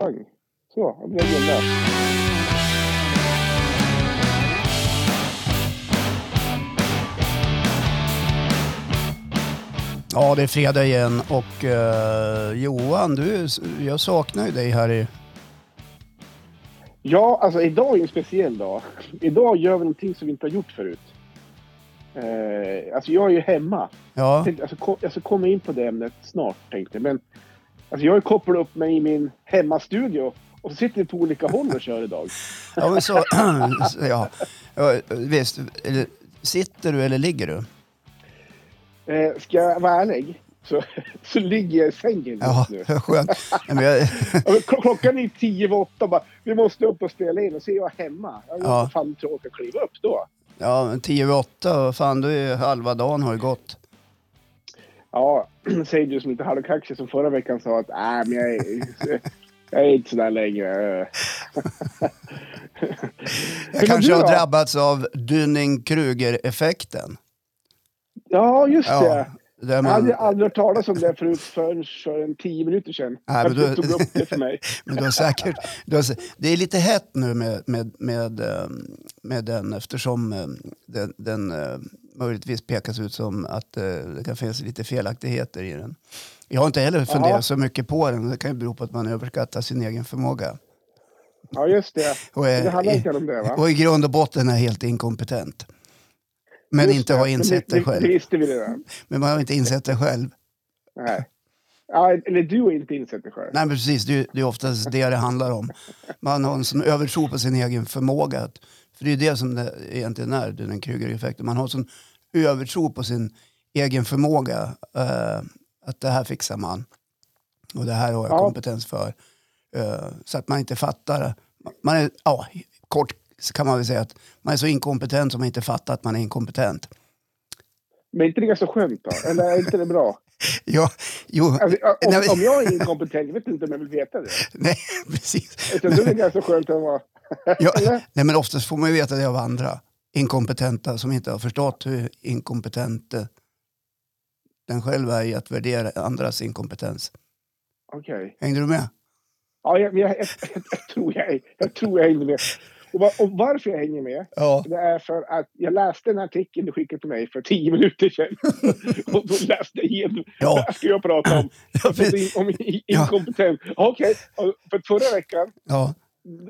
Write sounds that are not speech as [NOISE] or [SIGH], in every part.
Pang. Så, jag blev gilla. Ja, det är fredag igen och eh, Johan, du, jag saknar ju dig här i... Ja, alltså idag är en speciell dag. Idag gör vi någonting som vi inte har gjort förut. Eh, alltså jag är ju hemma. Jag, Ja, tänkte, alltså, ko- jag ska komma in på det ämnet snart tänkte jag. Men alltså, jag kopplat upp mig i min hemmastudio och så sitter vi på olika håll och kör idag. [LAUGHS] ja, så, [CLEARS THROAT] ja. ja visst. Sitter du eller ligger du? Eh, ska jag vara ärlig så, [LAUGHS] så ligger jag i sängen Ja, just nu. [LAUGHS] skönt. Nej, jag, Klockan är tio över åtta bara. Vi måste upp och spela in och så är jag hemma. Jag Ja. fan inte orka kliva upp då. ja, men tio över åtta, fan, då är halva dagen har ju gått. Ja, [CLEARS THROAT] säger du som lite halvkaxig som förra veckan sa att nej men jag är, [LAUGHS] jag är inte sådär längre. [LAUGHS] Jag kanske du har drabbats av Dunning-Kruger-effekten. Ja, just Ja, det. där Jag man, hade aldrig hört talas om det förut förrän för en tio minuter sedan. Nej, men då- tog upp det för mig. [LAUGHS] Men du har säkert, du har, det är lite hett nu med, med, med, eh, med den eftersom eh, den, den eh, möjligtvis pekas ut som att eh, det kan finnas lite felaktigheter i den. Jag har inte heller funderat Ja. så mycket på den. Det kan ju bero på att man överskattar sin egen förmåga. Ja, just det. Och, är, Det handlar inte om det va? och i grund och botten är helt inkompetent. Men Just inte det. har insett det Det själv. visste vi redan. Men man har inte insett det själv. Nej. Ja, eller du har inte insett det själv. Nej, men precis. Det det är oftast det det handlar om. Man har en sån övertro på sin egen förmåga. Att, för det är det som det egentligen är, den Kruger-effekten. Man har en sån övertro på sin egen förmåga. eh, att det här fixar man. Och det här har jag Ja. kompetens för. Eh, så att man inte fattar. Man är, ja, kort kan man väl säga att man är så inkompetent som man inte fattar att man är inkompetent. Men är inte det ganska skönt då? Eller är inte det bra? [LAUGHS] Ja, jo, Alltså, om, om jag är inkompetent, jag vet inte om jag vill veta det. [LAUGHS] nej, precis. Utan då är det ganska skönt att vara... Ja, [LAUGHS] nej, men oftast får man ju veta det av andra inkompetenta som inte har förstått hur inkompetent den själv är i att värdera andras inkompetens. Okej. Hängde du med? Ja, jag, jag, jag, jag, tror jag, jag tror jag hänger med. Och, va- och varför jag hänger med, Ja. det är för att jag läste en artikel du skickade till mig för tio minuter sedan. [LAUGHS] och då läste jag igenom. Ja. Det här ska jag prata om. Ja, om i- inkompetent. Okej, och för förra veckan, ja,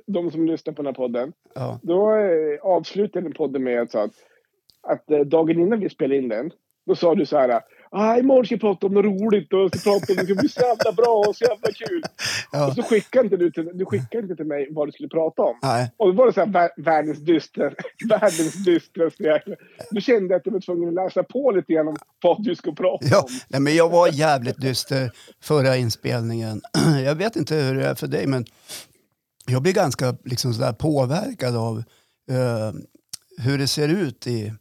de som lyssnar på den här podden, ja, då eh, avslutade den podden med att, att, att eh, dagen innan vi spelade in den, då sa du så här. Ah, imorgon ska jag prata om något roligt och ska prata om det ska bli så jävla bra och så jävla kul. [LAUGHS] ja. Och så skickade inte du, till, du skickade inte till mig vad du skulle prata om. Nej, Och då var det så här vär, världens dystra, [LAUGHS] världens dystraste jäkla... Du kände att du var tvungen att läsa på lite grann om vad du ska prata ja. om. nej, men jag var jävligt dyster förra inspelningen. [CLEARS THROAT] Jag vet inte hur det är för dig, men jag blir ganska liksom sådär påverkad av eh, hur det ser ut i,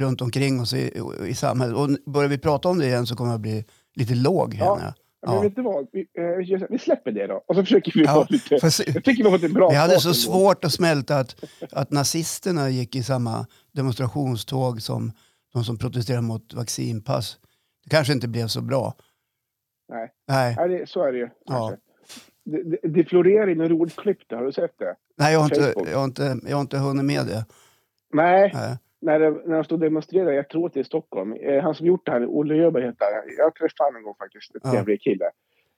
runt omkring oss i, i samhället. Och börjar vi prata om det igen så kommer jag bli lite låg. Ja. jag. Men Ja. vet du vad? Vi, eh, vi släpper det då. Och så försöker vi Ja, vara lite... fast- Jag tycker vi har fått en bra Vi hade så svårt att smälta att, att nazisterna gick i samma demonstrationståg som de som protesterade mot vaccinpass. Det kanske inte blev så bra. Nej. Nej, Ja, det, så är det ju. Ja. Det, det, florerar in en roligt klipp där. Har du sett det? Nej jag, har inte, jag, har inte, jag har inte hunnit med det. Nej, Nej. när, det, när de stod och demonstrerade, jag tror att det är i Stockholm. Eh, han som gjort det här, Olle Öberg heter han. Jag träffade honom en gång faktiskt. En Ja. trevlig kille.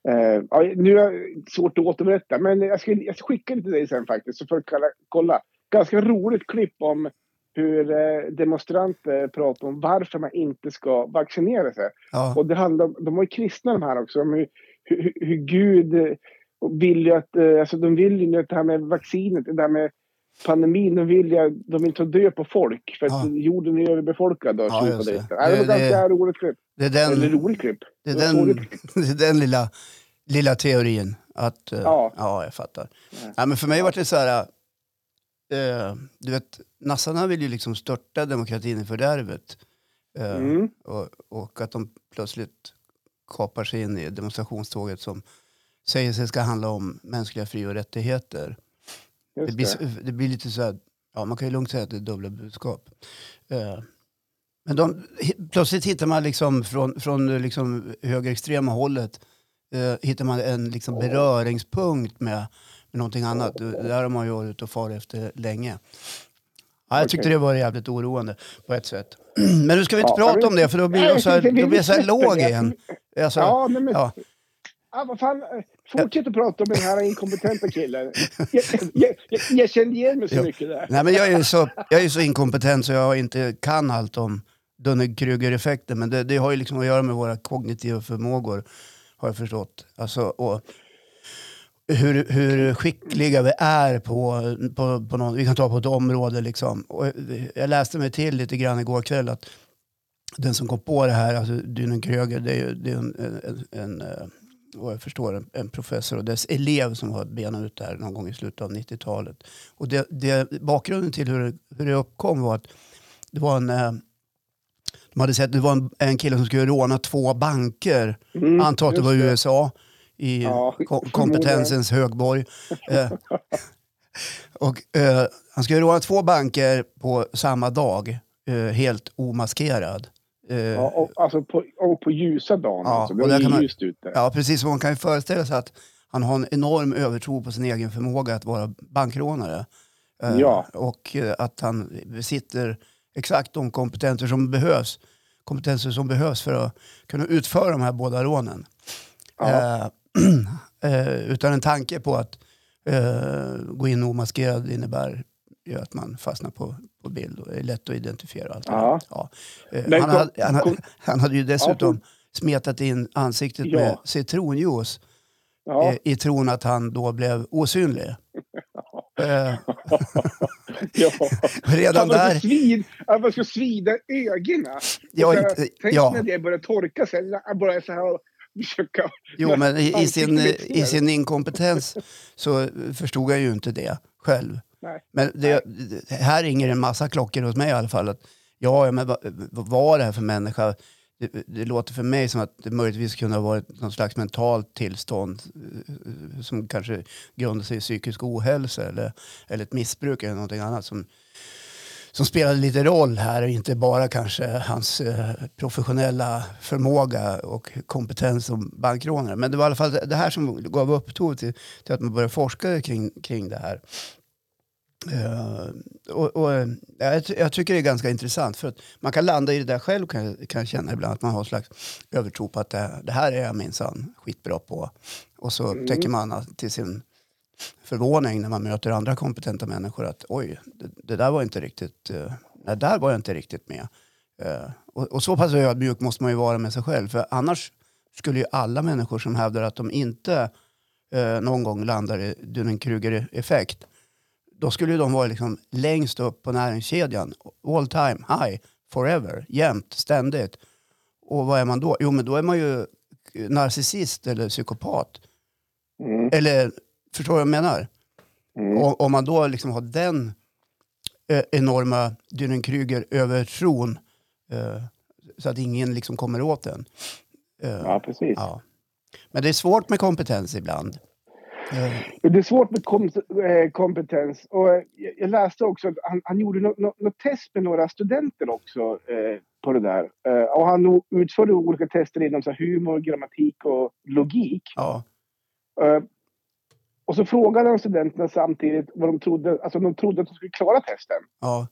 Eh, ja, nu är det svårt att återberätta, men jag ska, jag ska skicka det till dig sen faktiskt. Så får du kolla. Ganska roligt klipp om hur eh, demonstranter pratar om varför man inte ska vaccinera sig. Ja, Och det handlar de var ju kristna de här också, om hur, hur, hur Gud vill ju att, eh, alltså de vill ju att det här med vaccinet, det här med pandemin, de vill ju, de vill ta död på folk för att Ja. jorden är överbefolkad. Och Ja, just det. det. det var Det- det- ganska roligt klipp. det är Eller den, roligt klipp. det är var den, [LAUGHS] det är den lilla, lilla teorin. Att, eh, Ja. ja, jag fattar. Ja. Ja, men för mig var det så här, eh, du vet, nassarna vill ju liksom störta demokratin i fördärvet. Eh, Mm. och, och att de plötsligt kapar sig in i demonstrationståget som säger sig ska handla om mänskliga fri och rättigheter. Det Just blir, det. det blir lite så här, ja man kan ju lugnt säga att det är dubbla budskap. Eh, men de, plötsligt hittar man liksom från, från liksom högerextrema hållet eh, hittar man en liksom beröringspunkt med, med någonting annat. Det där har man ju varit och far efter länge. Ja, jag tyckte det var jävligt oroande på ett sätt. [CLEARS THROAT] Men nu ska vi inte Ja, prata men- om det för då blir Nej, jag så här, vi- vi- [LAUGHS] då blir jag så här vi- låg igen. Alltså, Ja, men, ja. Ah, vad fan, fortsätt att prata om den här inkompetenta killen. [LAUGHS] Jag, jag, jag, jag kände igen mig så mycket där. Nej, men jag är så, jag är så inkompetent så jag inte kan allt om Dunning-Kruger-effekten. Men det, det har ju liksom att göra med våra kognitiva förmågor, har jag förstått. Alltså, och hur, hur skickliga vi är på, på, på någon, vi kan ta på ett område liksom. Och jag läste mig till lite grann igår kväll att den som kom på det här, alltså Dunning-Kruger, det är ju det är en, en, en, vad jag förstår, en, en professor och dess elev som har benat ut det här någon gång i slutet av 90-talet. Och det, det, bakgrunden till hur, det- hur det uppkom var att det var en, eh, de hade sett, det var en, en kille som skulle råna två banker. Mm, Antar att det var USA, i Ja, ko- kompetensens högborg. Eh, [LAUGHS] och, eh, han skulle råna två banker på samma dag, eh, helt omaskerad. Eh, Ja, och, alltså på, och på ljusa dagen. Ja, alltså. Det var ju man- ljust ute. Ja, precis. Man kan ju föreställa sig att han har en enorm övertro på sin egen förmåga att vara bankrånare. Eh, Ja. Och eh, att han besitter exakt de kompetenser som behövs. Kompetenser som behövs för att kunna utföra de här båda rånen. Ja. Eh, [CLEARS THROAT] eh, utan en tanke på att eh, gå in omaskerad innebär ju att man fastnar på, på bild och är lätt att identifiera. Allt Ja. Ja. Eh, Men han, hade, han, hade, han hade ju dessutom Ja, smetat in ansiktet Ja. med citronjuice Ja. eh, i tron att han då blev osynlig. [LAUGHS] Eh, [LAUGHS] ja. redan där... så svid, han var så svida ögonen. Ja, inte- tänk ja. när det börjar torka sig. Börjar så här försöka... Jo, men i, sin, i sin inkompetens så förstod jag ju inte det själv. Men det, här ringer en massa klockor hos mig i alla fall. Att, ja, men vad, vad var det här för människa? Det, det låter för mig som att det möjligtvis kunde ha varit någon slags mentalt tillstånd eh, som kanske grundar sig i psykisk ohälsa eller, eller ett missbruk eller någonting annat som, som spelade lite roll här och inte bara kanske hans eh, professionella förmåga och kompetens som bankrånare. Men det var i alla fall det här som gav upphov till, till att man började forska kring, kring det här. Eh, och, och, eh, jag, jag tycker det är ganska intressant för att man kan landa i det där själv kan, kan jag känna ibland att man har en slags övertro på att det, det här är jag minsann skitbra på. Och så Mm. tänker man att, till sin förvåning när man möter andra kompetenta människor att oj, det, det där var inte riktigt, uh, där var jag inte riktigt med. Eh, och, och så pass ödmjuk måste man ju vara med sig själv för annars skulle ju alla människor som hävdar att de inte eh, någon gång landar i Dunning-Kruger-effekt då skulle de vara liksom längst upp på näringskedjan. All time, high, forever, jämt, ständigt. Och vad är man då? Jo, men då är man ju narcissist eller psykopat. Mm, Eller, förstår du vad jag menar? mm. Om, om man då liksom har den eh, enorma Dunning-Kruger-övertron eh, så att ingen liksom kommer åt den. Eh, Ja, precis. ja. Men det är svårt med kompetens ibland. Eh, Det är svårt med kom eh, kompetens. Och eh, jag- läste också att han, han gjorde något no, no test med några studenter också eh, på det där. Eh, och han utförde olika tester inom så här, humor, grammatik och logik. ja. Eh, och så frågade han studenterna samtidigt vad de trodde, alltså de trodde att de skulle klara testen. ja.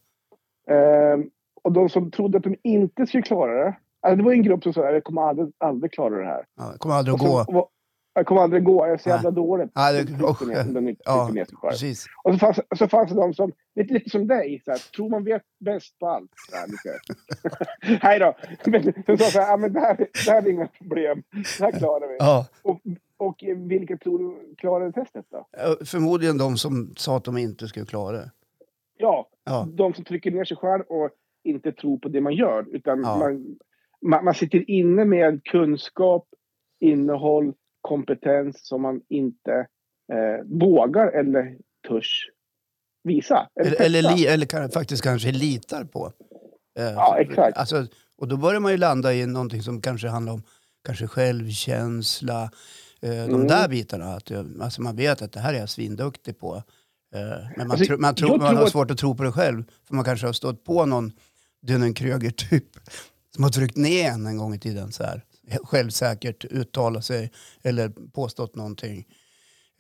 Eh, och de som trodde att de inte skulle klara det, alltså det var en grupp som sa att jag kommer aldrig, aldrig klara det här. ja. Det kommer aldrig att så, gå. och, jag kommer aldrig gå, jag är så jävla dålig. Nej, det- tryckte Ja, precis. Och så fanns, så fanns det de som, lite, lite som dig, så här, tror man vet bäst på allt. Så här, lite. [LAUGHS] Nej då, men de sa så här, ah, men det, här, det här är inga problem, det här klarar vi. Ja. Och, och vilka tror du klarade testet då? Förmodligen de som sa att de inte skulle klara det. Ja, Ja. de som trycker ner sig själv och inte tror på det man gör. Utan Ja. man, man, man sitter inne med kunskap, innehåll, kompetens som man inte eh, vågar eller törs visa. Eller, testa. eller, li, eller kan, faktiskt kanske litar på. Eh, Ja, exakt. Alltså, och då börjar man ju landa i någonting som kanske handlar om kanske självkänsla. Eh, de Mm. där bitarna. Att, eh, alltså man vet att det här är jag svinduktig på. Eh, men man, Alltså, tro, man, tror, man har svårt att tro på det själv. För man kanske har stått på någon Dunning-Kröger typ som har tryckt ner en en gång i tiden. Så här. Självsäkert uttalat sig eller påstått någonting.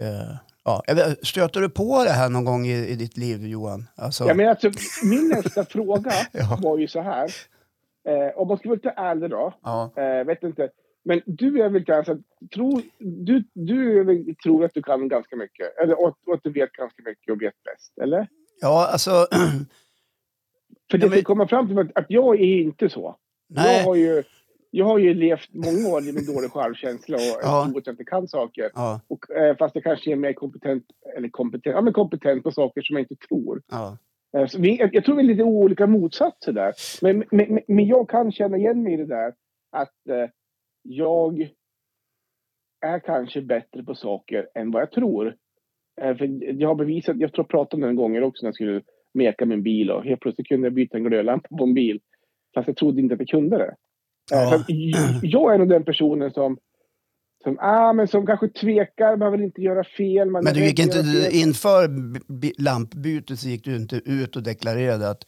Eh, ja. Jag Stöter du på det här någon gång i, i ditt liv Johan? Alltså, Ja, men alltså, min nästa [LAUGHS] fråga Ja. var ju så här. Eh, om man ska vara lite ärlig då. ja. Eh, vet inte. Men du är väl kanske... Tror, du, du väl, tror att du kan ganska mycket. Eller och, och att du vet ganska mycket och vet bäst. Eller? ja, alltså... För det Ja, men- komma fram till att, att jag är inte så. Jag nej. har ju... Jag har ju levt många år med dålig självkänsla och Ja. att jag inte kan saker. Ja, Och, eh, fast jag kanske är mer kompetent, eller kompetent, ja, men kompetent på saker som jag inte tror. ja. Eh, vi, jag, tror vi är lite olika motsatser där. Men, men, men, jag kan känna igen mig i det där att eh, jag är kanske bättre på saker än vad jag tror. Eh, för jag har bevisat, jag tror jag pratade om det en gång också när jag skulle meka min bil och helt plötsligt kunde jag byta en glödlampa på en bil. Fast jag trodde inte att jag kunde det. Ja. så jag är nog den personen som som, ah, men som kanske tvekar, man vill inte göra fel. Men du gick inte, fel. inför lampbytet så gick du inte ut och deklarerade att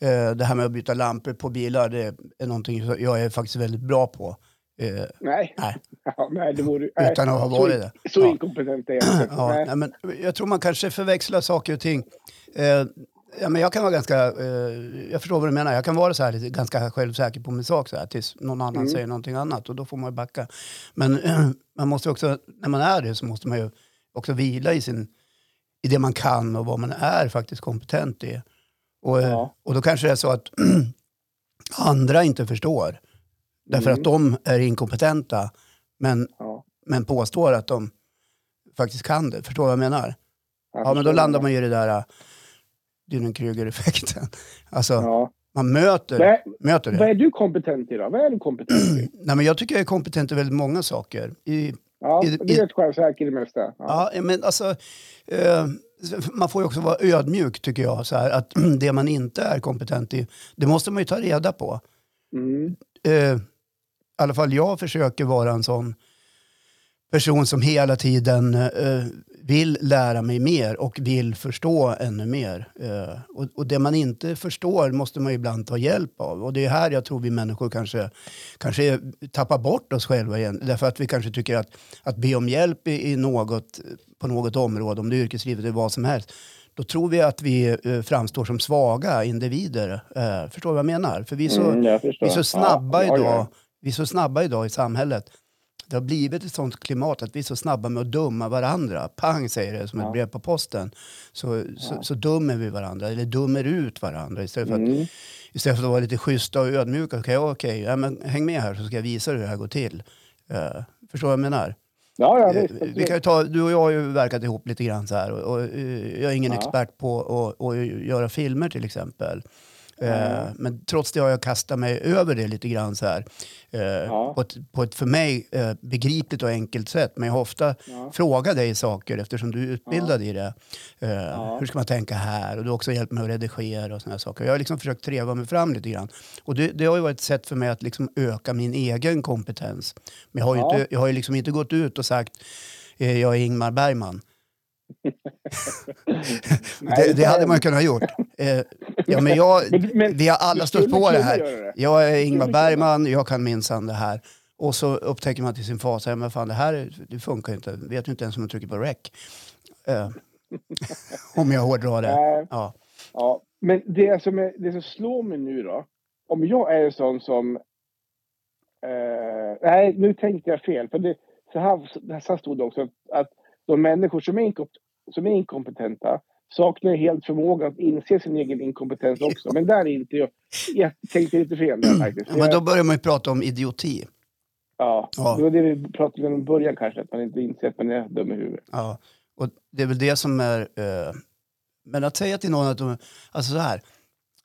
eh, det här med att byta lampor på bilar det är någonting som jag är faktiskt väldigt bra på. Eh, Nej. nej, [LAUGHS] Ja, nej, det vore, nej. utan att ha Så- varit det. Så Ja. inkompetent är jag. [CLEARS THROAT] Ja, nej, men jag tror man kanske förväxlar saker och ting. Eh, ja, men jag kan vara ganska, eh, jag förstår vad du menar, jag kan vara så här lite, ganska självsäker på min sak så här, tills någon annan Mm. säger någonting annat och då får man ju backa. Men [CLEARS THROAT] man måste också, när man är det så måste man ju också vila i, sin, i det man kan och vad man är faktiskt kompetent i. Och, eh, Ja. och då kanske det är så att [CLEARS THROAT] andra inte förstår. Därför Mm. att de är inkompetenta men, Ja. men påstår att de faktiskt kan det. Förstår du vad jag menar? Jag Ja, men då landar man ju i det där Dunning-Kruger-effekten. [LAUGHS] Alltså, Ja. man möter, Vad, är, möter vad det. är du kompetent i då? Vad är du kompetent i? [CLEARS THROAT] Nej, men jag tycker jag är kompetent i väldigt många saker. I, Ja, I- du är rätt självsäker i det mesta. Ja. ja, men alltså, eh, man får ju också vara ödmjuk tycker jag. Så här, att [CLEARS THROAT] det man inte är kompetent i, det måste man ju ta reda på. Mm. Eh, I alla fall jag försöker vara en sån person som hela tiden eh, vill lära mig mer och vill förstå ännu mer. Eh, och, och det man inte förstår måste man ibland ta hjälp av. Och det är här jag tror vi människor kanske, kanske tappar bort oss själva igen. Därför att vi kanske tycker att, att be om hjälp i, något, på något område, om det är yrkeslivet eller vad som helst, då tror vi att vi eh, framstår som svaga individer. Eh, förstår du vad jag menar? För vi är så, Mm, vi är så snabba Ja, ja, idag. ja. Vi är så snabba idag i samhället. Det har blivit ett sånt klimat att vi är så snabba med att döma varandra. Pang säger det som ett Ja. brev på posten. Så, så, så dömer vi varandra, eller dömer ut varandra istället för att, Mm. istället för att vara lite schyssta och ödmjuka. Okej, okej, ja, men häng med här så ska jag visa dig hur det här går till. Eh, förstår vad jag menar? Ja, ja, Eh, visst. vi kan ta, du och jag har ju verkat ihop lite grann så här. Och, och, eh, jag är ingen Ja. expert på att att göra filmer till exempel. Eh, Ja. Men trots det har jag kastat mig över det lite grann så här. Eh, Ja. på, ett, på ett för mig eh, begripligt och enkelt sätt. Men jag har ofta Ja. frågat dig saker eftersom du är utbildad i det. Ja. Hur ska man tänka här? Och du har också hjälpt mig att redigera och sådana saker. Jag har liksom försökt treva mig fram lite grann. Och det, det har ju varit ett sätt för mig att liksom öka min egen kompetens. Men jag har ju, Ja. inte, jag har ju liksom inte gått ut och sagt jag är Ingmar Bergman. [LAUGHS] Det, det hade man kunnat gjort. Eh, ja, men jag, [LAUGHS] vi har alla stött på det här. Jag är Ingmar. Bergman, jag kan minsann det här. Och så upptäcker man till sin fas, men fan det här det funkar ju inte. Vet ju inte ens om man trycker på rec. Eh, [LAUGHS] om jag hårdrar det. Ja. Ja, men det som, är, det som slår mig nu då. Om jag är en sån som... Eh, nej, nu tänkte jag fel. För det, så, här, så här stod det också. Att, de människor som är, inkom, som är inkompetenta saknar helt förmåga att inse sin egen inkompetens också. Men där är inte jag. Jag tänkte lite fel där faktiskt. Men då börjar man ju prata om idioti. ja, Ja. det var det vi pratade om i början kanske. Att man inte inser att man är dum i huvudet. Ja. Och det är väl det som är... Eh, men att säga till någon att de... Alltså så här.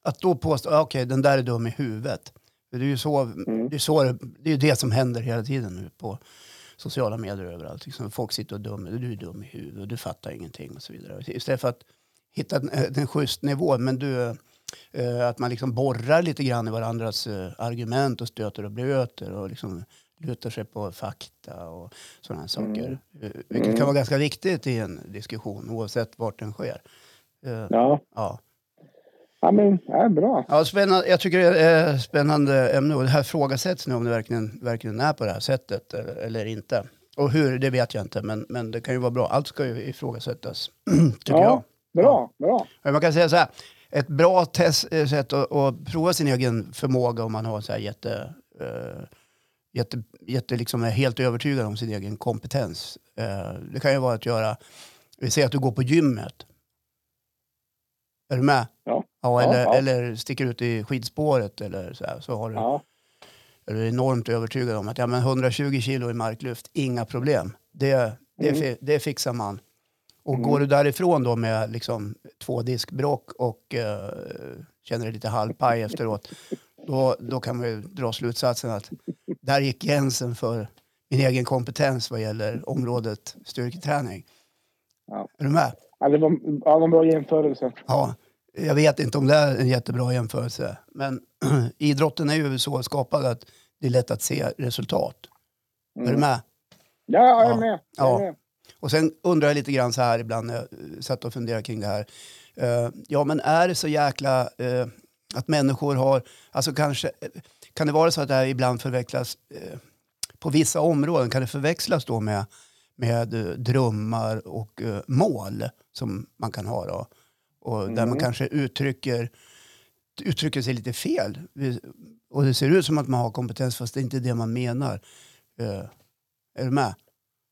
Att då påstå, okej den där är dum i huvudet. Det är ju så, Mm. det, är så det, det, är ju det som händer hela tiden nu på sociala medier överallt. Liksom, folk sitter och dömer, du är dum i huvudet, du fattar ingenting och så vidare. Istället för att hitta en, en schysst nivå, men du, eh, att man liksom borrar lite grann i varandras eh, argument och stöter och blöter och liksom lutar sig på fakta och sådana saker. Eh, vilket Mm. kan vara ganska viktigt i en diskussion oavsett vart den sker. Eh, Ja, ja. Ja, men ja, bra. Ja, spännande. Jag tycker det är ett spännande ämne och det här frågasätts nu om det verkligen, verkligen är på det här sättet eller, eller inte. Och hur, det vet jag inte, men, men det kan ju vara bra. Allt ska ju ifrågasättas, [CLEARS THROAT] tycker Ja, jag. bra, bra. Men Man kan säga så här, ett bra test, eh, sätt att, att prova sin egen förmåga om man har så här jätte, eh, jätte, jätte liksom är helt övertygad om sin egen kompetens. Eh, det kan ju vara att göra, vi säger att du går på gymmet. Är du med? Ja. Ja, eller, ja. eller sticker ut i skidspåret eller så här, så har du, Ja. är du enormt övertygad om att ja, men 120 kilo i marklyft, inga problem. Det, det, Mm. det fixar man. Och Mm. går du därifrån då med liksom två diskbråck och eh, känner dig lite halvpaj efteråt, då, då kan man ju dra slutsatsen att där gick gränsen för min egen kompetens vad gäller området styrketräning. Ja. Är du med? Ja, det var, ja, var en bra jämförelse. Ja, jag vet inte om det är en jättebra jämförelse. Men [CLEARS THROAT] idrotten är ju så skapad att det är lätt att se resultat. Är du Mm. med? Ja, jag är med. Jag Ja. är med. Och sen undrar jag lite grann så här ibland när jag eh, satt och funderade kring det här. Eh, ja, men är det så jäkla eh, att människor har, alltså kanske, kan det vara så att det här ibland förväxlas eh, på vissa områden, kan det förväxlas då med, med drömmar och mål som man kan ha då? Och där man Mm. kanske uttrycker, uttrycker sig lite fel. Och det ser ut som att man har kompetens fast det är inte det man menar. Eh, är du med?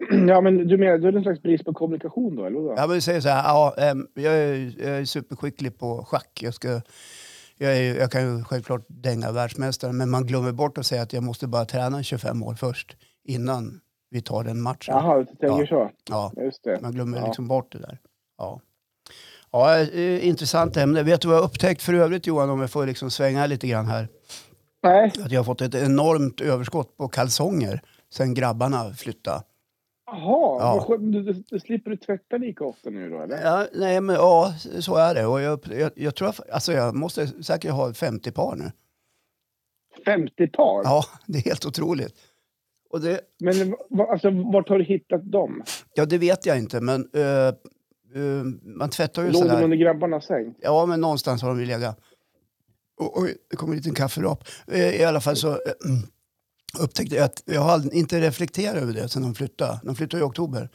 [CLEARS THROAT] Ja, men du menar, du är en slags brist på kommunikation då, eller? Ja, men vi säger så här, ja, jag, är, jag är superskicklig på schack. Jag, ska, jag, är, jag kan ju självklart dänga världsmästaren, men man glömmer bort att säga att jag måste bara träna 25 år först innan vi tar den matchen. Jaha, du tänker Ja. så. Ja, Just det. man glömmer Ja. liksom bort det där. Ja. Ja, eh, intressant ämne. Vet du vad jag har upptäckt för övrigt Johan, om jag får liksom svänga lite grann här? Nej, Att jag har fått ett enormt överskott på kalsonger sen grabbarna flyttade. jaha. Ja. Du, du, du slipper du tvätta lika ofta nu då, eller? Ja, nej, men ja, så är det. Och jag, jag, jag tror att, alltså jag måste säkert ha 50 par nu. 50 par? Ja, det är helt otroligt. Det, Men alltså, vart har du hittat dem? ja, det vet jag inte, men eh, eh, man tvättar ju Låg de sådär. under grabbarnas säng? Ja, men någonstans har de ju legat. Och, oj, det kommer en liten kafferap. Eh, I alla fall så eh, upptäckte jag att jag har inte reflekterat över det sen de flyttade. De flyttade i oktober.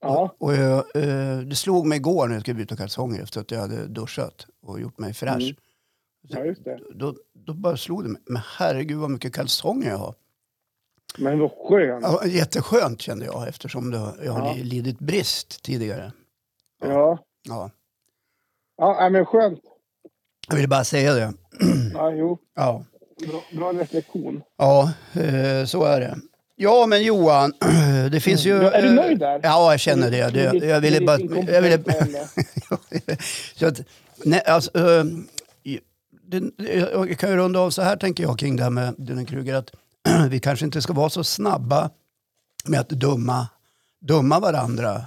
Ja. Och jag, eh, det slog mig igår när jag skulle byta kalsonger efter att jag hade duschat och gjort mig fräsch. Mm. ja, just det. Då, då bara slog det mig. Men herregud vad mycket kalsonger jag har. Men vad skönt. Ja, jätteskönt kände jag eftersom det, jag har Ja. lidit brist tidigare. Ja. Ja. Ja, men skönt. Jag ville bara säga det. Ja, jo. [CLEARS THROAT] Ja, Bra, bra reflektion. ja eh, så är det. Ja, men Johan, [CLEARS THROAT] det finns ju... Ja, är du eh, nöjd där? Ja, jag känner det. det jag ville bara... Jag ville, [LAUGHS] [LAUGHS] så att, nej, alltså, eh, det, jag kan ju runda av så här tänker jag kring det här med Dunning-Kruger att [CLEARS THROAT] vi kanske inte ska vara så snabba med att döma, döma varandra.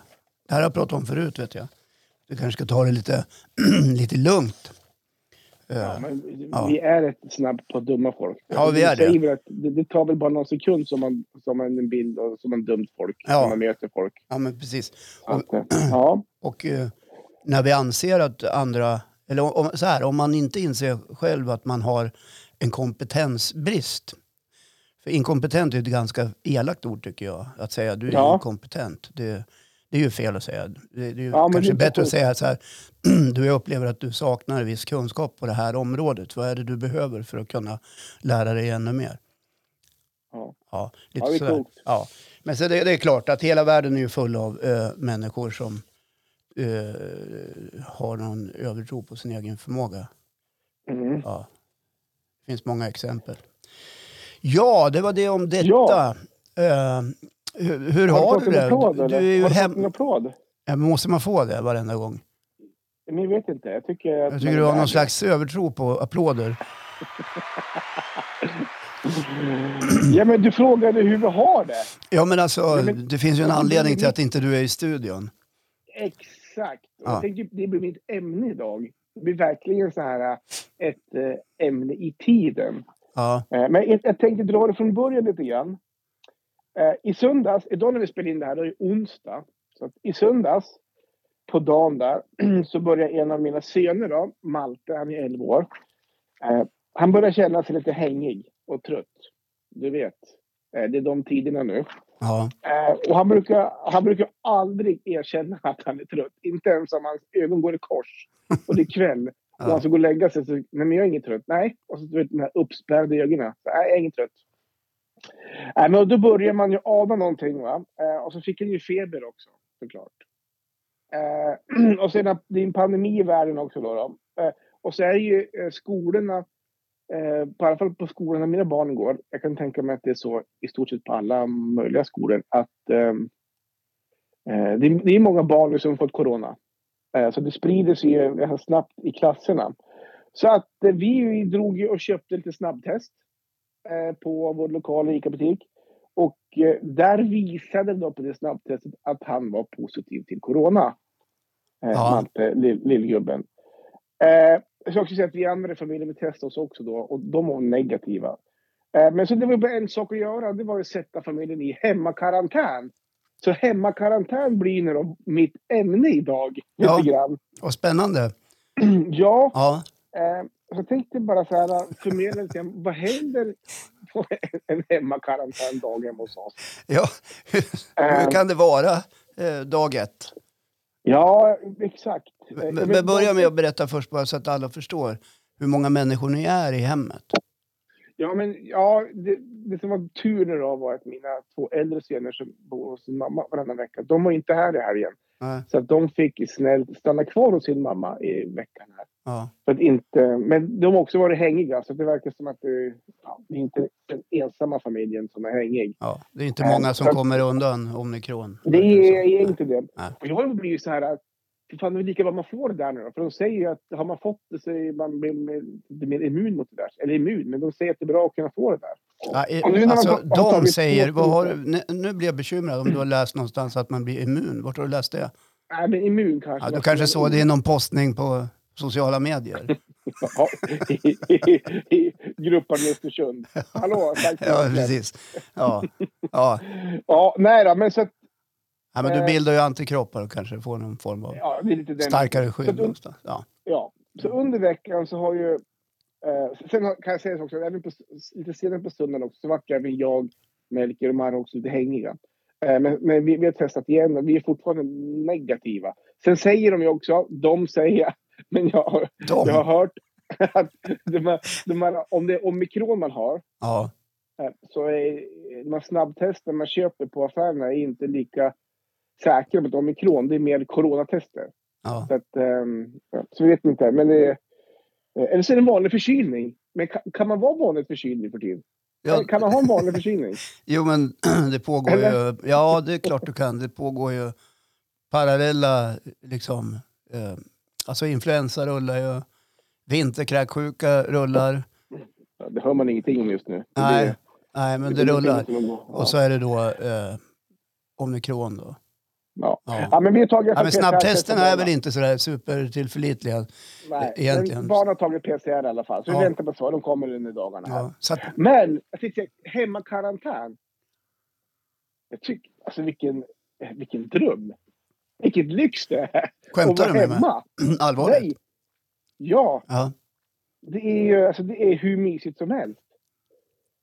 Det här har jag pratat om förut vet jag. Vi kanske ska ta det lite, [CLEARS THROAT] lite lugnt. Eh, Ja, men Ja. Vi är rätt snabbt på att döma folk. Ja, vi är det. att det. Det tar väl bara någon sekund som man, som man en bild och som man dömt folk. Ja. När man möter folk. ja, men precis. Så att, eh, ja. [CLEARS THROAT] Och eh, när vi anser att andra, eller om, så här, om man inte inser själv att man har en kompetensbrist. För inkompetent är ett ganska elakt ord tycker jag. Att säga du är Ja. inkompetent. Det, det är ju fel att säga. Det, är ju Ja, kanske bättre att säga så här. [CLEARS THROAT] Du jag upplever att du saknar viss kunskap på det här området. Vad är det du behöver för att kunna lära dig ännu mer? Ja. Ja, lite Ja, sådär. Ja. Men så det, det är klart att hela världen är ju full av eh, människor som eh, har någon övertro på sin egen förmåga. Mm. Ja. Det finns många exempel. Ja, det var det om detta. Ja. Eh, hur hur Har har du det? applåd Du, eller? du är ju Har du hem... fått en applåd? ja, måste man få det varenda gång? Men jag vet inte. Jag tycker att Jag tycker du har någon slags övertro på applåder. [LAUGHS] Ja, men du frågade hur vi har det. Ja, men alltså, Ja, men- det finns ju en anledning till att inte du är i studion. Exakt. Ja. Jag tänkte, det blir mitt ämne idag. Det blir verkligen så här ett eh, ämne i tiden. Ja, Eh, Men jag, jag tänkte dra det från början lite grann. Eh, I söndags, idag när vi spelar in det här, då är det onsdag. Så I söndags på dagen där [CLEARS THROAT] så börjar en av mina söner då, Malte, han är 11 år. Eh, han börjar känna sig lite hängig och trött. Du vet, eh, det är de tiderna nu. Ja. Och han brukar, han brukar aldrig erkänna [LAUGHS] att han är trött. Inte ens om hans ögon går i kors. Och det är kväll. [LAUGHS] Och han ska gå och lägga sig. Så, nej, men jag är inte trött. Nej. Och så du vet, de här uppspärrade ögonen. Så, Nej, jag är inte trött. Nej, men då börjar man ju ana någonting. Va? Eh, och så fick han ju feber också, såklart. Eh, [CLEARS THROAT] och sen att det är en pandemi i världen också. Då, då. Eh, och så är ju eh, skolorna, eh, på alla fall på skolorna mina barn går, jag kan tänka mig att det är så i stort sett på alla möjliga skolor, att eh, eh det, är- det är många barn nu som fått corona. Eh, så det sprider sig ju ganska snabbt i klasserna. Så att eh, vi drog och köpte lite snabbtest på vår lokala ICA-butik. Och eh, där visade de på det snabbtestet att han var positiv till corona. Eh, Ja. Malte, lill- lillgubben. Eh, jag ska också säga att vi andra i familjen vi testade oss också då och de var negativa. Eh, men så det var bara en sak att göra. Det var att sätta familjen i hemmakarantän. Så hemmakarantän blir nu då mitt ämne idag. Lite Ja. grann. Och spännande. [CLEARS THROAT] Ja, Ja. eh, jag tänkte bara så här, förmedla lite vad händer på en- hemmakarantändag hemma hos oss? ja. Hur, Eh. hur kan det vara eh, dag ett? Ja, exakt. Eh, Men, men börja med att berätta först bara så att alla förstår hur många människor ni är i hemmet. Ja, men ja, det, det som var tur nu då var att mina två äldre söner som bor hos sin mamma varannan vecka, de var inte här i helgen. Nej. Så att de fick snällt stanna kvar hos sin mamma i veckan här. Ja. För att inte, men de har också varit hängiga, så det verkar som att det, ja, det är inte den ensamma familjen som är hängig. Ja. Det är inte Eh, många som så- kommer undan omikron. Det är, är inte det. Nej. Och jag har blivit så här att för fan, det är lika vad man får det där nu då. För de säger ju att har man fått det så är man blir mer immun mot det där. Eller immun, men de säger att det är bra att kunna få det där. Ja, i- alltså, har- har de tagit säger, har, nu, blir jag bekymrad om du har läst någonstans att man blir immun. Vart har du läst det? Nej, men immun kanske. Ja, du kanske såg det i någon postning på sociala medier. [LAUGHS] Ja, i, i, i gruppen i Östersund. Hallå, tack så Ja, precis. Ja. Ja. [LAUGHS] Ja, nej då, men så att, ja, men du Eh. bildar ju antikroppar och kanske får någon form av ja, starkare Så skydd. du- någonstans. Ja. Ja, så under veckan så har ju... Eh, sen kan jag säga så också, även på, lite senare på stunden också, så vart även jag, Melker och Marre också lite hängiga. Eh, men men vi, vi har testat igen och vi är fortfarande negativa. Sen säger de ju också, de säger, [LAUGHS] men jag, har- jag har hört [LAUGHS] att de här, de här, om det är omikron man har, Ja. eh, så är de här snabbtesten man köper på affärerna är inte lika säkra mot omikron. Det är mer coronatester. Ja. Så, att, ehm, så vi vet inte. Men det eh, eller så är det en vanlig förkylning. Men kan, kan man vara vanligt förkyld nu för tiden? Ja, Kan man ha en vanlig förkylning? [LAUGHS] jo, men [CLEARS THROAT] det pågår ju... Ja, det är klart du kan. Det pågår ju parallella, liksom... Eh, alltså influensa rullar ju. Vinterkräksjuka rullar. Ja, det hör man ingenting om just nu. Nej, det- nej men det det rullar. Och så är det då eh, omikron då. Ja. Ja. Ja, men vi har tagit Ja, men snabbtesterna är väl inte... sådär supertillförlitliga. Nej, egentligen. barn har tagit PCR i alla fall. Så Ja. vi väntar på svar. De kommer under dagarna. Ja, att, Men jag tycker hemmakarantän. Jag tycker, alltså vilken, vilken dröm. Vilket lyx det är. Skämtar du med mig? [CLEARS THROAT] Allvarligt? Nej. Ja, Ja. det är ju alltså, det är hur mysigt som helst.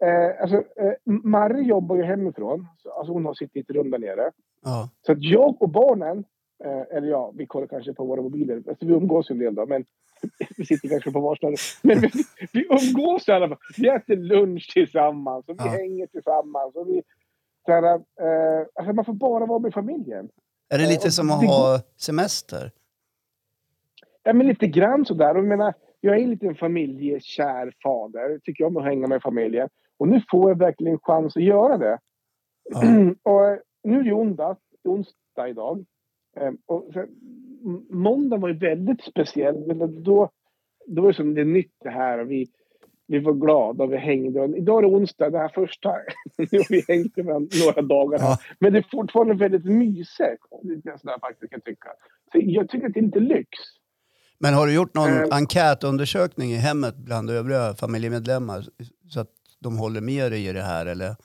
Eh, alltså, eh, Marre jobbar ju hemifrån. Så, alltså hon har sitt rum där nere. Ja. Så att jag och barnen, eh, eller ja, vi kollar kanske på våra mobiler. Alltså, vi umgås ju en del då, men [LAUGHS] vi sitter kanske på varsin. Men vi, vi umgås i alla fall. Vi äter lunch tillsammans och vi Ja. hänger tillsammans. Och vi, så här, eh, alltså man får bara vara med familjen. Är det Eh, lite och som att det ha semester? Ja, men lite grann sådär. Och jag, menar, jag är lite en familjekär fader. Tycker om att hänga med familjen. Och nu får jag verkligen chans att göra det. Ja. [CLEARS THROAT] och nu är det onsdag, onsdag idag. Eh, och sen, m- måndag var ju väldigt speciell. Men då, då var det som det är nytt det här. Vi, vi var glada och vi hängde. Och idag är det onsdag, det här första. [LAUGHS] nu har vi hängt med några dagar. Ja. Men det är fortfarande väldigt mysigt. Sådär faktiskt jag tycka. Så jag tycker att det är lite lyx. Men har du gjort någon Eh. enkätundersökning i hemmet bland övriga familjemedlemmar så att de håller med dig i det här? Eller,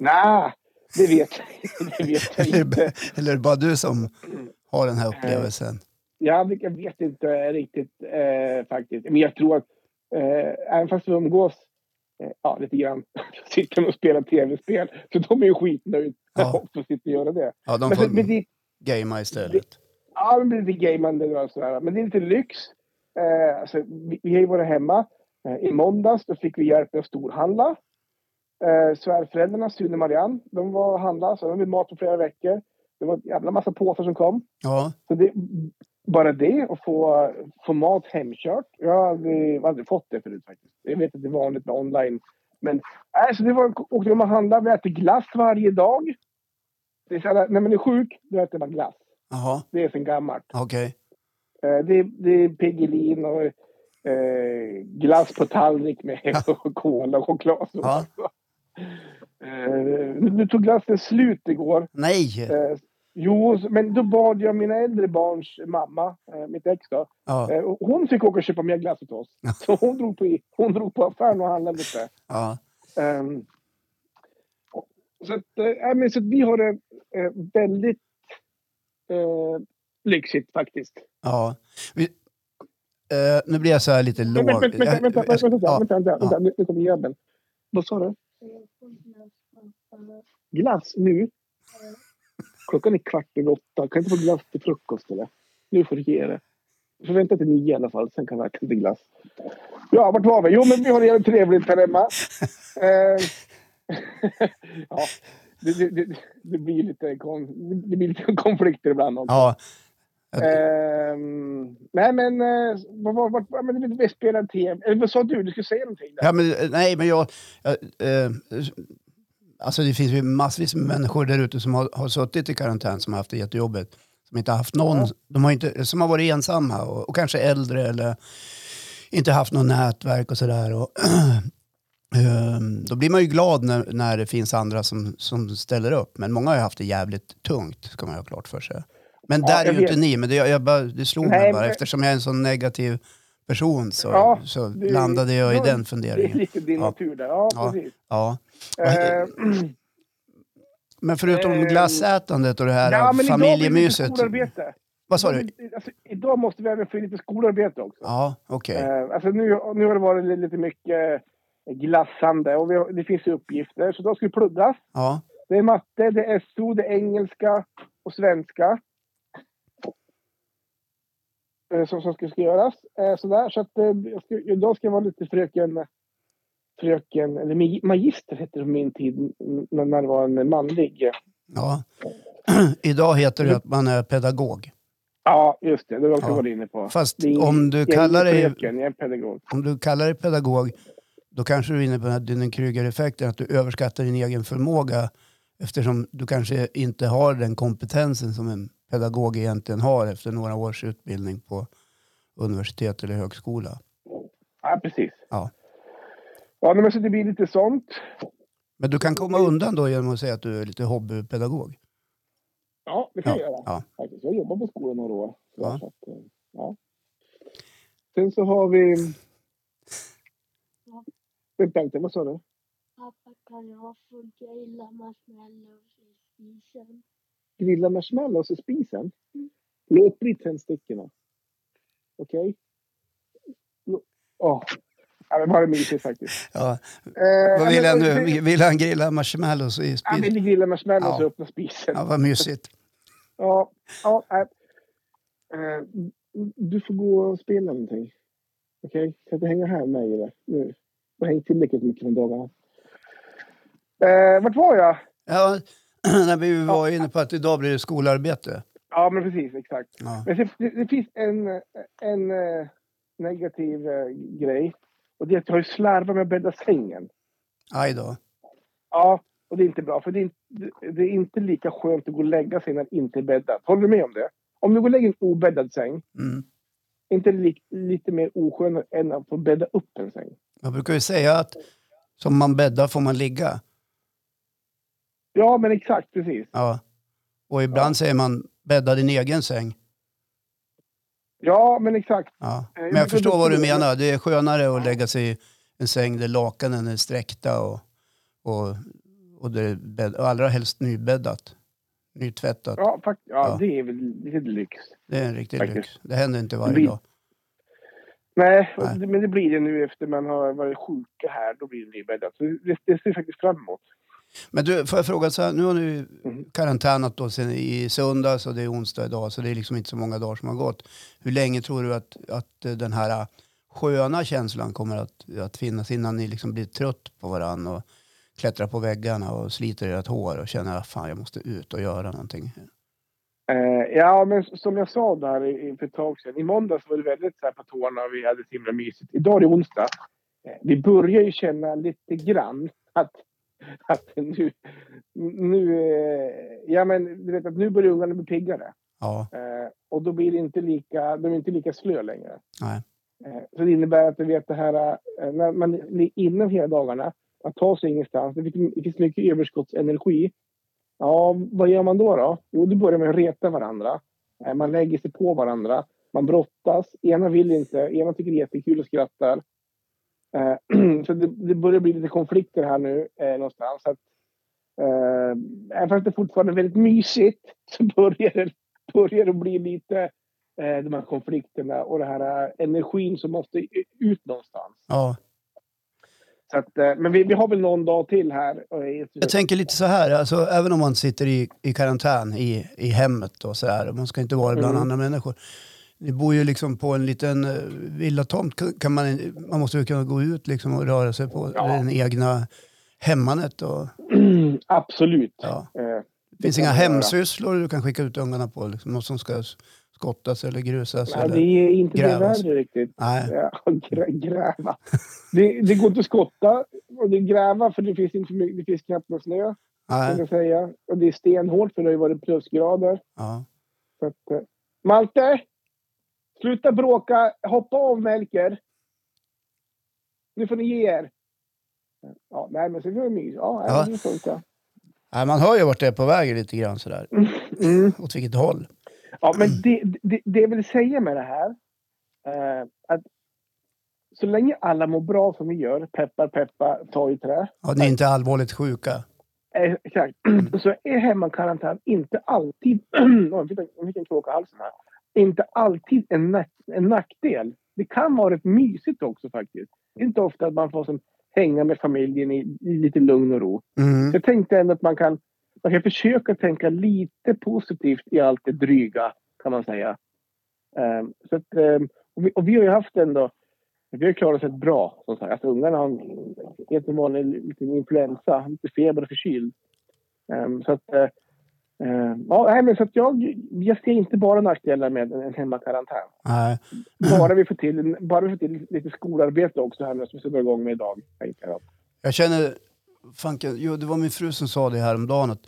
Nej, det vet, [LAUGHS] det vet jag eller, inte. eller är det bara du som ha den här upplevelsen? Ja, jag vet inte riktigt eh, faktiskt. Men jag tror att eh, även fast vi umgås eh, ja, lite grann, [LAUGHS] sitter de och spelar tv-spel. Så de är ju skitnöjda Ja. [LAUGHS] att sitta och göra det. Ja, de Men, får men det, gamea istället. Ja, det blir lite gamande och sådär. Men det är lite lyx. Eh, alltså, vi, vi har ju varit hemma. Eh, I måndags då fick vi hjälp med att storhandla. Eh, svärföräldrarna, Sune och Marianne, de var och handlade. Så de hade mat på flera veckor. Det var en jävla massa påsar som kom. Ja, Så det, bara det, att få, få mat hemkört. Jag har aldrig, aldrig fått det förut faktiskt. Jag vet att det är vanligt med online. Men alltså det var, åkte de och handlade. Vi äter glass varje dag. Det är så här, när man är sjuk, då äter man glass. jaha, Det är sen gammalt. okej. Eh, Det, det är Piggelin och eh, glass på tallrik med [LAUGHS] och cola och choklad. Ja. Eh, nu nu tog glassen slut igår. Nej! Eh, jo, men då bad jag mina äldre barns mamma, eh, mitt ex då. Ja, Eh, hon fick åka och köpa mer glass åt oss. Så hon drog, på, i- hon drog på affären och handlade lite. ja, Ehm, så, att, eh, men, så vi har det eh, väldigt eh, lyxigt faktiskt. ja. Vi, eh, nu blir jag så här lite låg. Vänta, vänta, vänta, vänta, vänta, vänta, Ja, vänta, vänta, ja. vänta, nu, nu kommer jäveln. Vad sa du? Glass nu? Klockan är kvart över åtta. Kan jag inte få glass till frukost eller? Nu får du ge det. Du får vänta till nio i alla fall, sen kan jag äta lite glass. Ja, vart var vi? Jo, men vi har det jävligt trevligt här hemma. Eh, [LAUGHS] ja, det, det, det, det, blir lite kon, det blir lite konflikter ibland också. ja, Ehm, nej men, eh, vad var vad, vad, men vi spelar tv. Eller vad sa du? Du skulle säga någonting där. ja, men eh, nej, men jag... jag eh, alltså det finns ju massvis med människor där ute som har, har suttit i karantän som har haft det jättejobbigt. Som inte har haft någon, Ja. de har inte, som har varit ensamma och, och kanske äldre eller inte haft något nätverk och sådär. [CLEARS THROAT] Ehm, då blir man ju glad när, när det finns andra som, som ställer upp. Men många har ju haft det jävligt tungt, ska man ju ha klart för sig. Men Ja, där är jag ju inte ni, men det, jag bara, det slog Nej, mig bara. men- Eftersom jag är en sån negativ person så, Ja, så det- landade jag i ja, den Det är funderingen. lite din Ja. natur där. Ja, Ja. precis. Ja. Eh, [CLEARS THROAT] Men förutom Ehm, glassätandet och det här ja, familjemyset. skolarbete. Vad sa du? Alltså, idag måste vi även få in lite skolarbete också. Ja, okej. Eh, alltså nu, nu har det varit li- lite mycket glassande och vi har, det finns uppgifter. Så då ska vi pluggas. Ja, Det är matte, det är SO, det är engelska och svenska. Eh, Som, som ska, ska göras. Eh, sådär, så att, eh, jag ska, idag ska jag vara lite fröken... Fröken, eller magister hette det på min tid när det var en manlig. ja. [CLEARS THROAT] Idag heter det att man är pedagog. Ja, just det. Det var jag också Ja. varit inne på. Fast Det är- om du jag kallar dig, fröken, jag är pedagog. om du kallar dig pedagog, då kanske du är inne på den här Dunning-Kruger-effekten, att du överskattar din egen förmåga eftersom du kanske inte har den kompetensen som en pedagog egentligen har efter några års utbildning på universitet eller högskola. Ja, precis. Ja. Ja, men så det blir lite sånt. Men du kan komma undan då genom att säga att du är lite hobbypedagog. Ja, det kan Ja, jag göra. ja. Jag jobbar på skolan några år. Så, Ja. att, eh, ja. Sen så har vi... Vänta, vänta, vad sa du? Pappa, kan jag få grilla marshmallows i spisen? Grilla marshmallows i spisen? Mm. Låt bli tändstickorna. Okej? Lo- Åh. Ja, det var mysigt faktiskt. Ja. Eh, Vad vill men- han nu? det- Vill han grilla marshmallows i Han spisen? vill grilla marshmallows Ja. och öppna spisen. Ja, vad mysigt. [LAUGHS] Ja, ja äh. Du får gå och spela någonting. Okej? Kan inte hänga här med mig eller? Nu. Jag har hängt tillräckligt mycket från dagarna. Eh, vart var jag? Ja, [CLEARS THROAT] när vi var inne på att idag blir det skolarbete. Ja, men precis. Exakt. Ja. Men det, det, det finns en, en eh, negativ eh, grej. Och det är att jag har slarvat med att bädda sängen. Aj då. Ja, och det är inte bra. För det är, inte, det är inte lika skönt att gå och lägga sig när det inte är bäddat. Håller du med om det? Om du går och lägger en obäddad säng, Mm. är inte li, lite mer oskönt än att få bädda upp en säng? Man brukar ju säga att som man bäddar får man ligga. Ja, men exakt precis. Ja. Och ibland säger man bädda din egen säng. Ja, men exakt. Ja. Eh, Men jag förstår vad du menar. Det är skönare att lägga sig i en säng där lakanen är sträckta och, och, och, det är bädd, och allra helst nybäddat. nytvättat. Ja, fakt- ja, Ja. det är väl lite lyx. Det är en riktig Faktiskt. lyx. Det händer inte varje Vi- dag. Nej, Nej. men det blir det nu efter man har varit sjuka här. Då blir det nybäddat. Så det, det ser faktiskt fram emot. Men du, får jag fråga så här, nu har ju Mhm. karantänat då sen i söndags och det är onsdag idag så det är liksom inte så många dagar som har gått. Hur länge tror du att, att eh, den här sköna känslan kommer att, att finnas innan ni liksom blir trött på varandra och klättrar på väggarna och sliter ert hår och känner att fan jag måste ut och göra någonting. Eh, ja, men som jag sa där i- i- för ett tag sedan. I måndags var det väldigt så här på tårna och vi hade så himla mysigt. Idag är det onsdag. Eh, vi börjar ju känna lite grann att, [LAUGHS] att nu... nu eh, ja, men du vet att nu börjar ungarna bli piggare. Ja, Eh, och då blir det inte lika, de är inte lika slö längre. nej. Eh, så det innebär att du vet det här, när man är inne hela dagarna, man tar sig ingenstans, det finns, det finns mycket överskottsenergi. Ja, vad gör man då? då? Jo, då börjar man reta varandra. Man lägger sig på varandra. Man brottas. Ena vill inte, ena tycker det är jättekul och skrattar. Eh, [CLEARS THROAT] så det, det börjar bli lite konflikter här nu eh, någonstans. Att, eh, även fast det fortfarande är väldigt mysigt [LAUGHS] så börjar det, börjar det bli lite eh, de här konflikterna och den här eh, energin som måste ut någonstans. Ja. Så att, eh, men vi, vi har väl någon dag till här. Jag tänker lite så här, alltså, även om man sitter i, i karantän i, i hemmet och så här, man ska inte vara bland Mm. andra människor. Ni bor ju liksom på en liten uh, villatomt. Kan- Kan man, man måste ju kunna gå ut liksom och röra sig på Ja. den egna hemmanet. Och, [CLEARS THROAT] Absolut. ja. Eh, Det finns kan inga hemsysslor du kan skicka ut ungarna på, liksom, något som ska skottas eller grusas. Nej, eller, det är inte grävas. det värre riktigt. Nej. Ja, [LAUGHS] grä, gräva. Det, det går inte att skotta och det är gräva för det finns, inte mycket, det finns knappt någon snö. Kan Nej. jag säga. Och det är stenhårt för det har ju varit plusgrader. Ja. Så att, eh, Malte! Sluta bråka! Hoppa av Melker! Nu får ni ge er. Ja, nej men så det mys. Ja, Ja. det funkar. Nej, man hör ju vart det är på väg lite grann sådär. Mm. Åt vilket håll. Ja, men det, det, det jag vill säga med det här. Eh, att så länge alla mår bra som vi gör, peppar peppar, ta i trä. Ja, ni är inte allvarligt sjuka. Eh, exakt. [CLEARS THROAT] Så är hemmakarantän inte alltid, [CLEARS THROAT] Oj, jag fick en kråka i halsen här. Inte alltid en, nack, en nackdel. Det kan vara rätt mysigt också faktiskt. Det är inte ofta att man får som, hänga med familjen i, i lite lugn och ro. Mm. Så jag tänkte ändå att man kan, man kan försöka tänka lite positivt i allt det dryga, kan man säga. Ehm, så att, ehm, och, vi, och vi har ju haft ändå, vi har klarat oss rätt bra. Som sagt. Alltså, ungarna har en helt vanlig liten influensa, lite feber och förkyld. Ehm, så att, eh, ehm, ja, men så jag, jag ser inte bara nackdelar med en, hemmakarantän. Nej. Bara vi får till, bara vi får till lite skolarbete också här nu som vi ska igång med idag. Jag. Jag känner, fanken, jo, det var min fru som sa det häromdagen att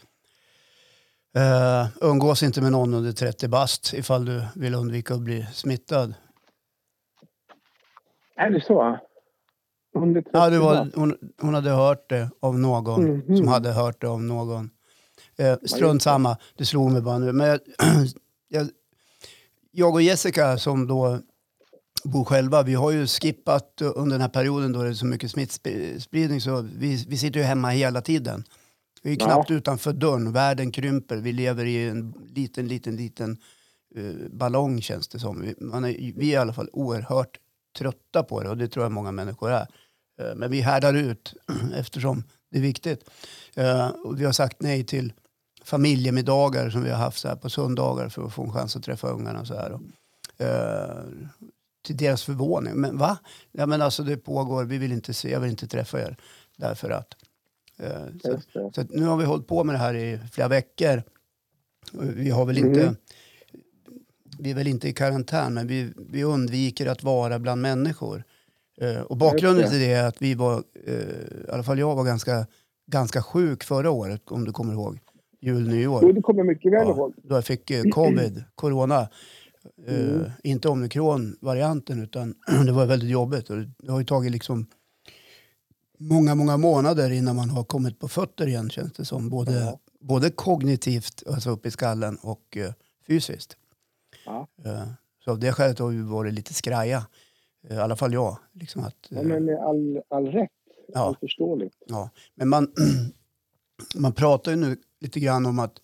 uh, umgås inte med någon under 30 bast ifall du vill undvika att bli smittad. Är det så? Ja, det 30 var, hon, hon hade hört det av någon Mhm. som hade hört det av någon. Eh, strunt samma, det slog mig bara nu. Men jag, [CLEARS THROAT] jag, jag och Jessica som då bor själva, vi har ju skippat under den här perioden då det är så mycket smittspridning så vi, vi sitter ju hemma hela tiden. Vi är Ja. knappt utanför dörren, världen krymper, vi lever i en liten, liten, liten eh, ballong känns det som. Vi, man är, vi är i alla fall oerhört trötta på det och det tror jag många människor är. Eh, Men vi härdar ut [CLEARS THROAT] eftersom det är viktigt. Eh, och vi har sagt nej till familjemiddagar som vi har haft så här på söndagar för att få en chans att träffa ungarna. Så här. Och, eh, till deras förvåning. Men va? Ja, men alltså det pågår, vi vill inte se, jag vill inte träffa er. Därför att. Eh, så, så att nu har vi hållit på med det här i flera veckor. Vi har väl inte Mm. vi är väl inte i karantän, men vi, vi undviker att vara bland människor. Eh, och bakgrunden till det är att vi var, eh, i alla fall jag var ganska, ganska sjuk förra året, om du kommer ihåg. Jul, Jo, nyår. det kommer jag mycket väl Ja, ihåg. då jag fick eh, covid, corona. Eh, Mm. Inte omikron-varianten, utan [CLEARS THROAT] det var väldigt jobbigt. Och det- har ju tagit liksom många, många månader innan man har kommit på fötter igen, känns det som. Både, Ja. både kognitivt, alltså upp i skallen, och eh, fysiskt. Ja. Eh, Så av det skälet har vi varit lite skraja. Eh, I alla fall jag. Liksom att, Ja, eh, men med all, all rätt. Ja. All förståeligt. ja. Men man, [CLEARS THROAT] man pratar ju nu lite grann om att,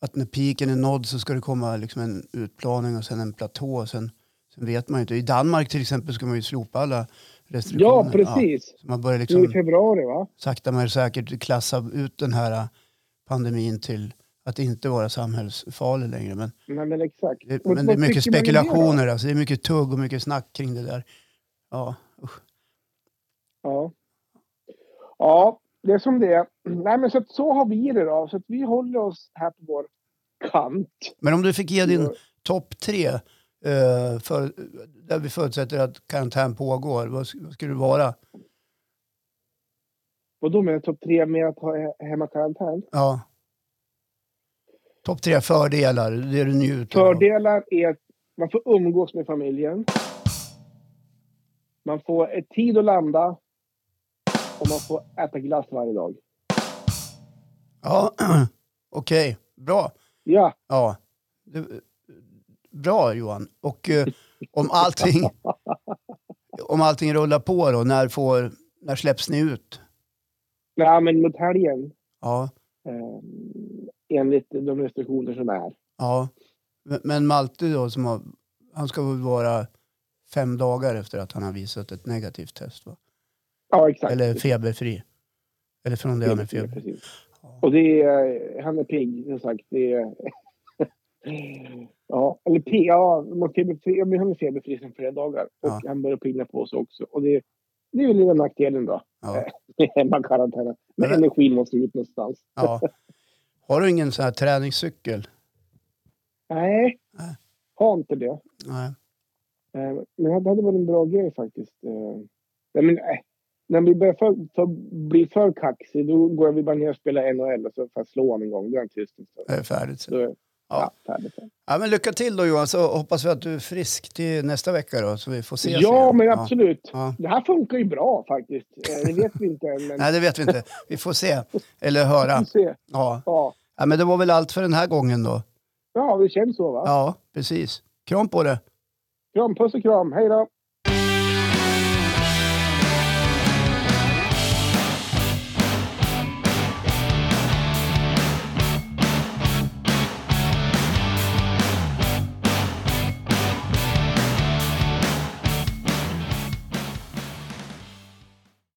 att när piken är nådd så ska det komma liksom en utplaning och sen en platå. Sen, sen vet man ju inte. I Danmark till exempel ska man ju slopa alla restriktioner. Ja, precis. så man börjar Nu i liksom februari va? sakta men säkert klassa ut den här äh, pandemin till att inte vara samhällsfarlig längre. Men Nej men exakt. det, men det är mycket är det spekulationer. Alltså. Det är mycket tugg och mycket snack kring det där. Ja, usch. Ja. Ja, det är som det är. [CLEARS THROAT] Nej men så, att, så har vi det då. Så att vi håller oss här på vår kant. Men om du fick ge din topp tre, eh, för, där vi förutsätter att karantän pågår, vad, vad skulle det vara? Och då med topp tre med att ha he- hemmakarantän. Ja. Topp tre fördelar, det du njuter av. Fördelar är att man får umgås med familjen. Man får ett tid att landa. Och man får äta glass varje dag. Ja, [CLEARS THROAT] okej, bra. Ja, Ja. Bra Johan. Och eh, om allting, [LAUGHS] om allting rullar på då, när, får, när släpps ni ut? Nej, men mot helgen. Ja, Eh, enligt de restriktioner som är. ja. Men- Men Malte då, som har, han ska väl vara fem dagar efter att han har visat ett negativt test va? Ja, exakt. Eller feberfri. Eller från det Ja, feber. precis. Och det är, han är pigg, som sagt. Det är, [LAUGHS] ja, eller pigg, ja, man feberfri, ja, men han är feberfri sedan flera dagar. Och Ja. han börjar pigna på sig också. Och det, det är väl lilla nackdelen då. Ja, [LAUGHS] med hemmakarantänen. Men Men- energin måste ut någonstans. ja. Har du ingen sån här träningscykel? Nej, Nej. har inte det. Nej. Eh, Men det hade varit en bra grej faktiskt. Eh, Nej, men, eh, när vi börjar för, för, bli för kaxig då går vi bara ner och spelar NHL och så får jag slå honom en gång. Då är han tyst en stund. Det är färdigt. Då Ja. ja. färdigt. Ja, men lycka till då Johan, så hoppas vi att du är frisk till nästa vecka då, så vi får ses Ja, igen. men absolut. Ja. Det här funkar ju bra faktiskt. Eh, Det vet vi inte än. Men Nej, det vet vi inte. Vi får se. Eller vi höra. får se. Ja. Ja. ja, men det var väl allt för den här gången då. ja, det känns så va? Ja, precis. Kram på det. Kram, puss och kram. Hej då!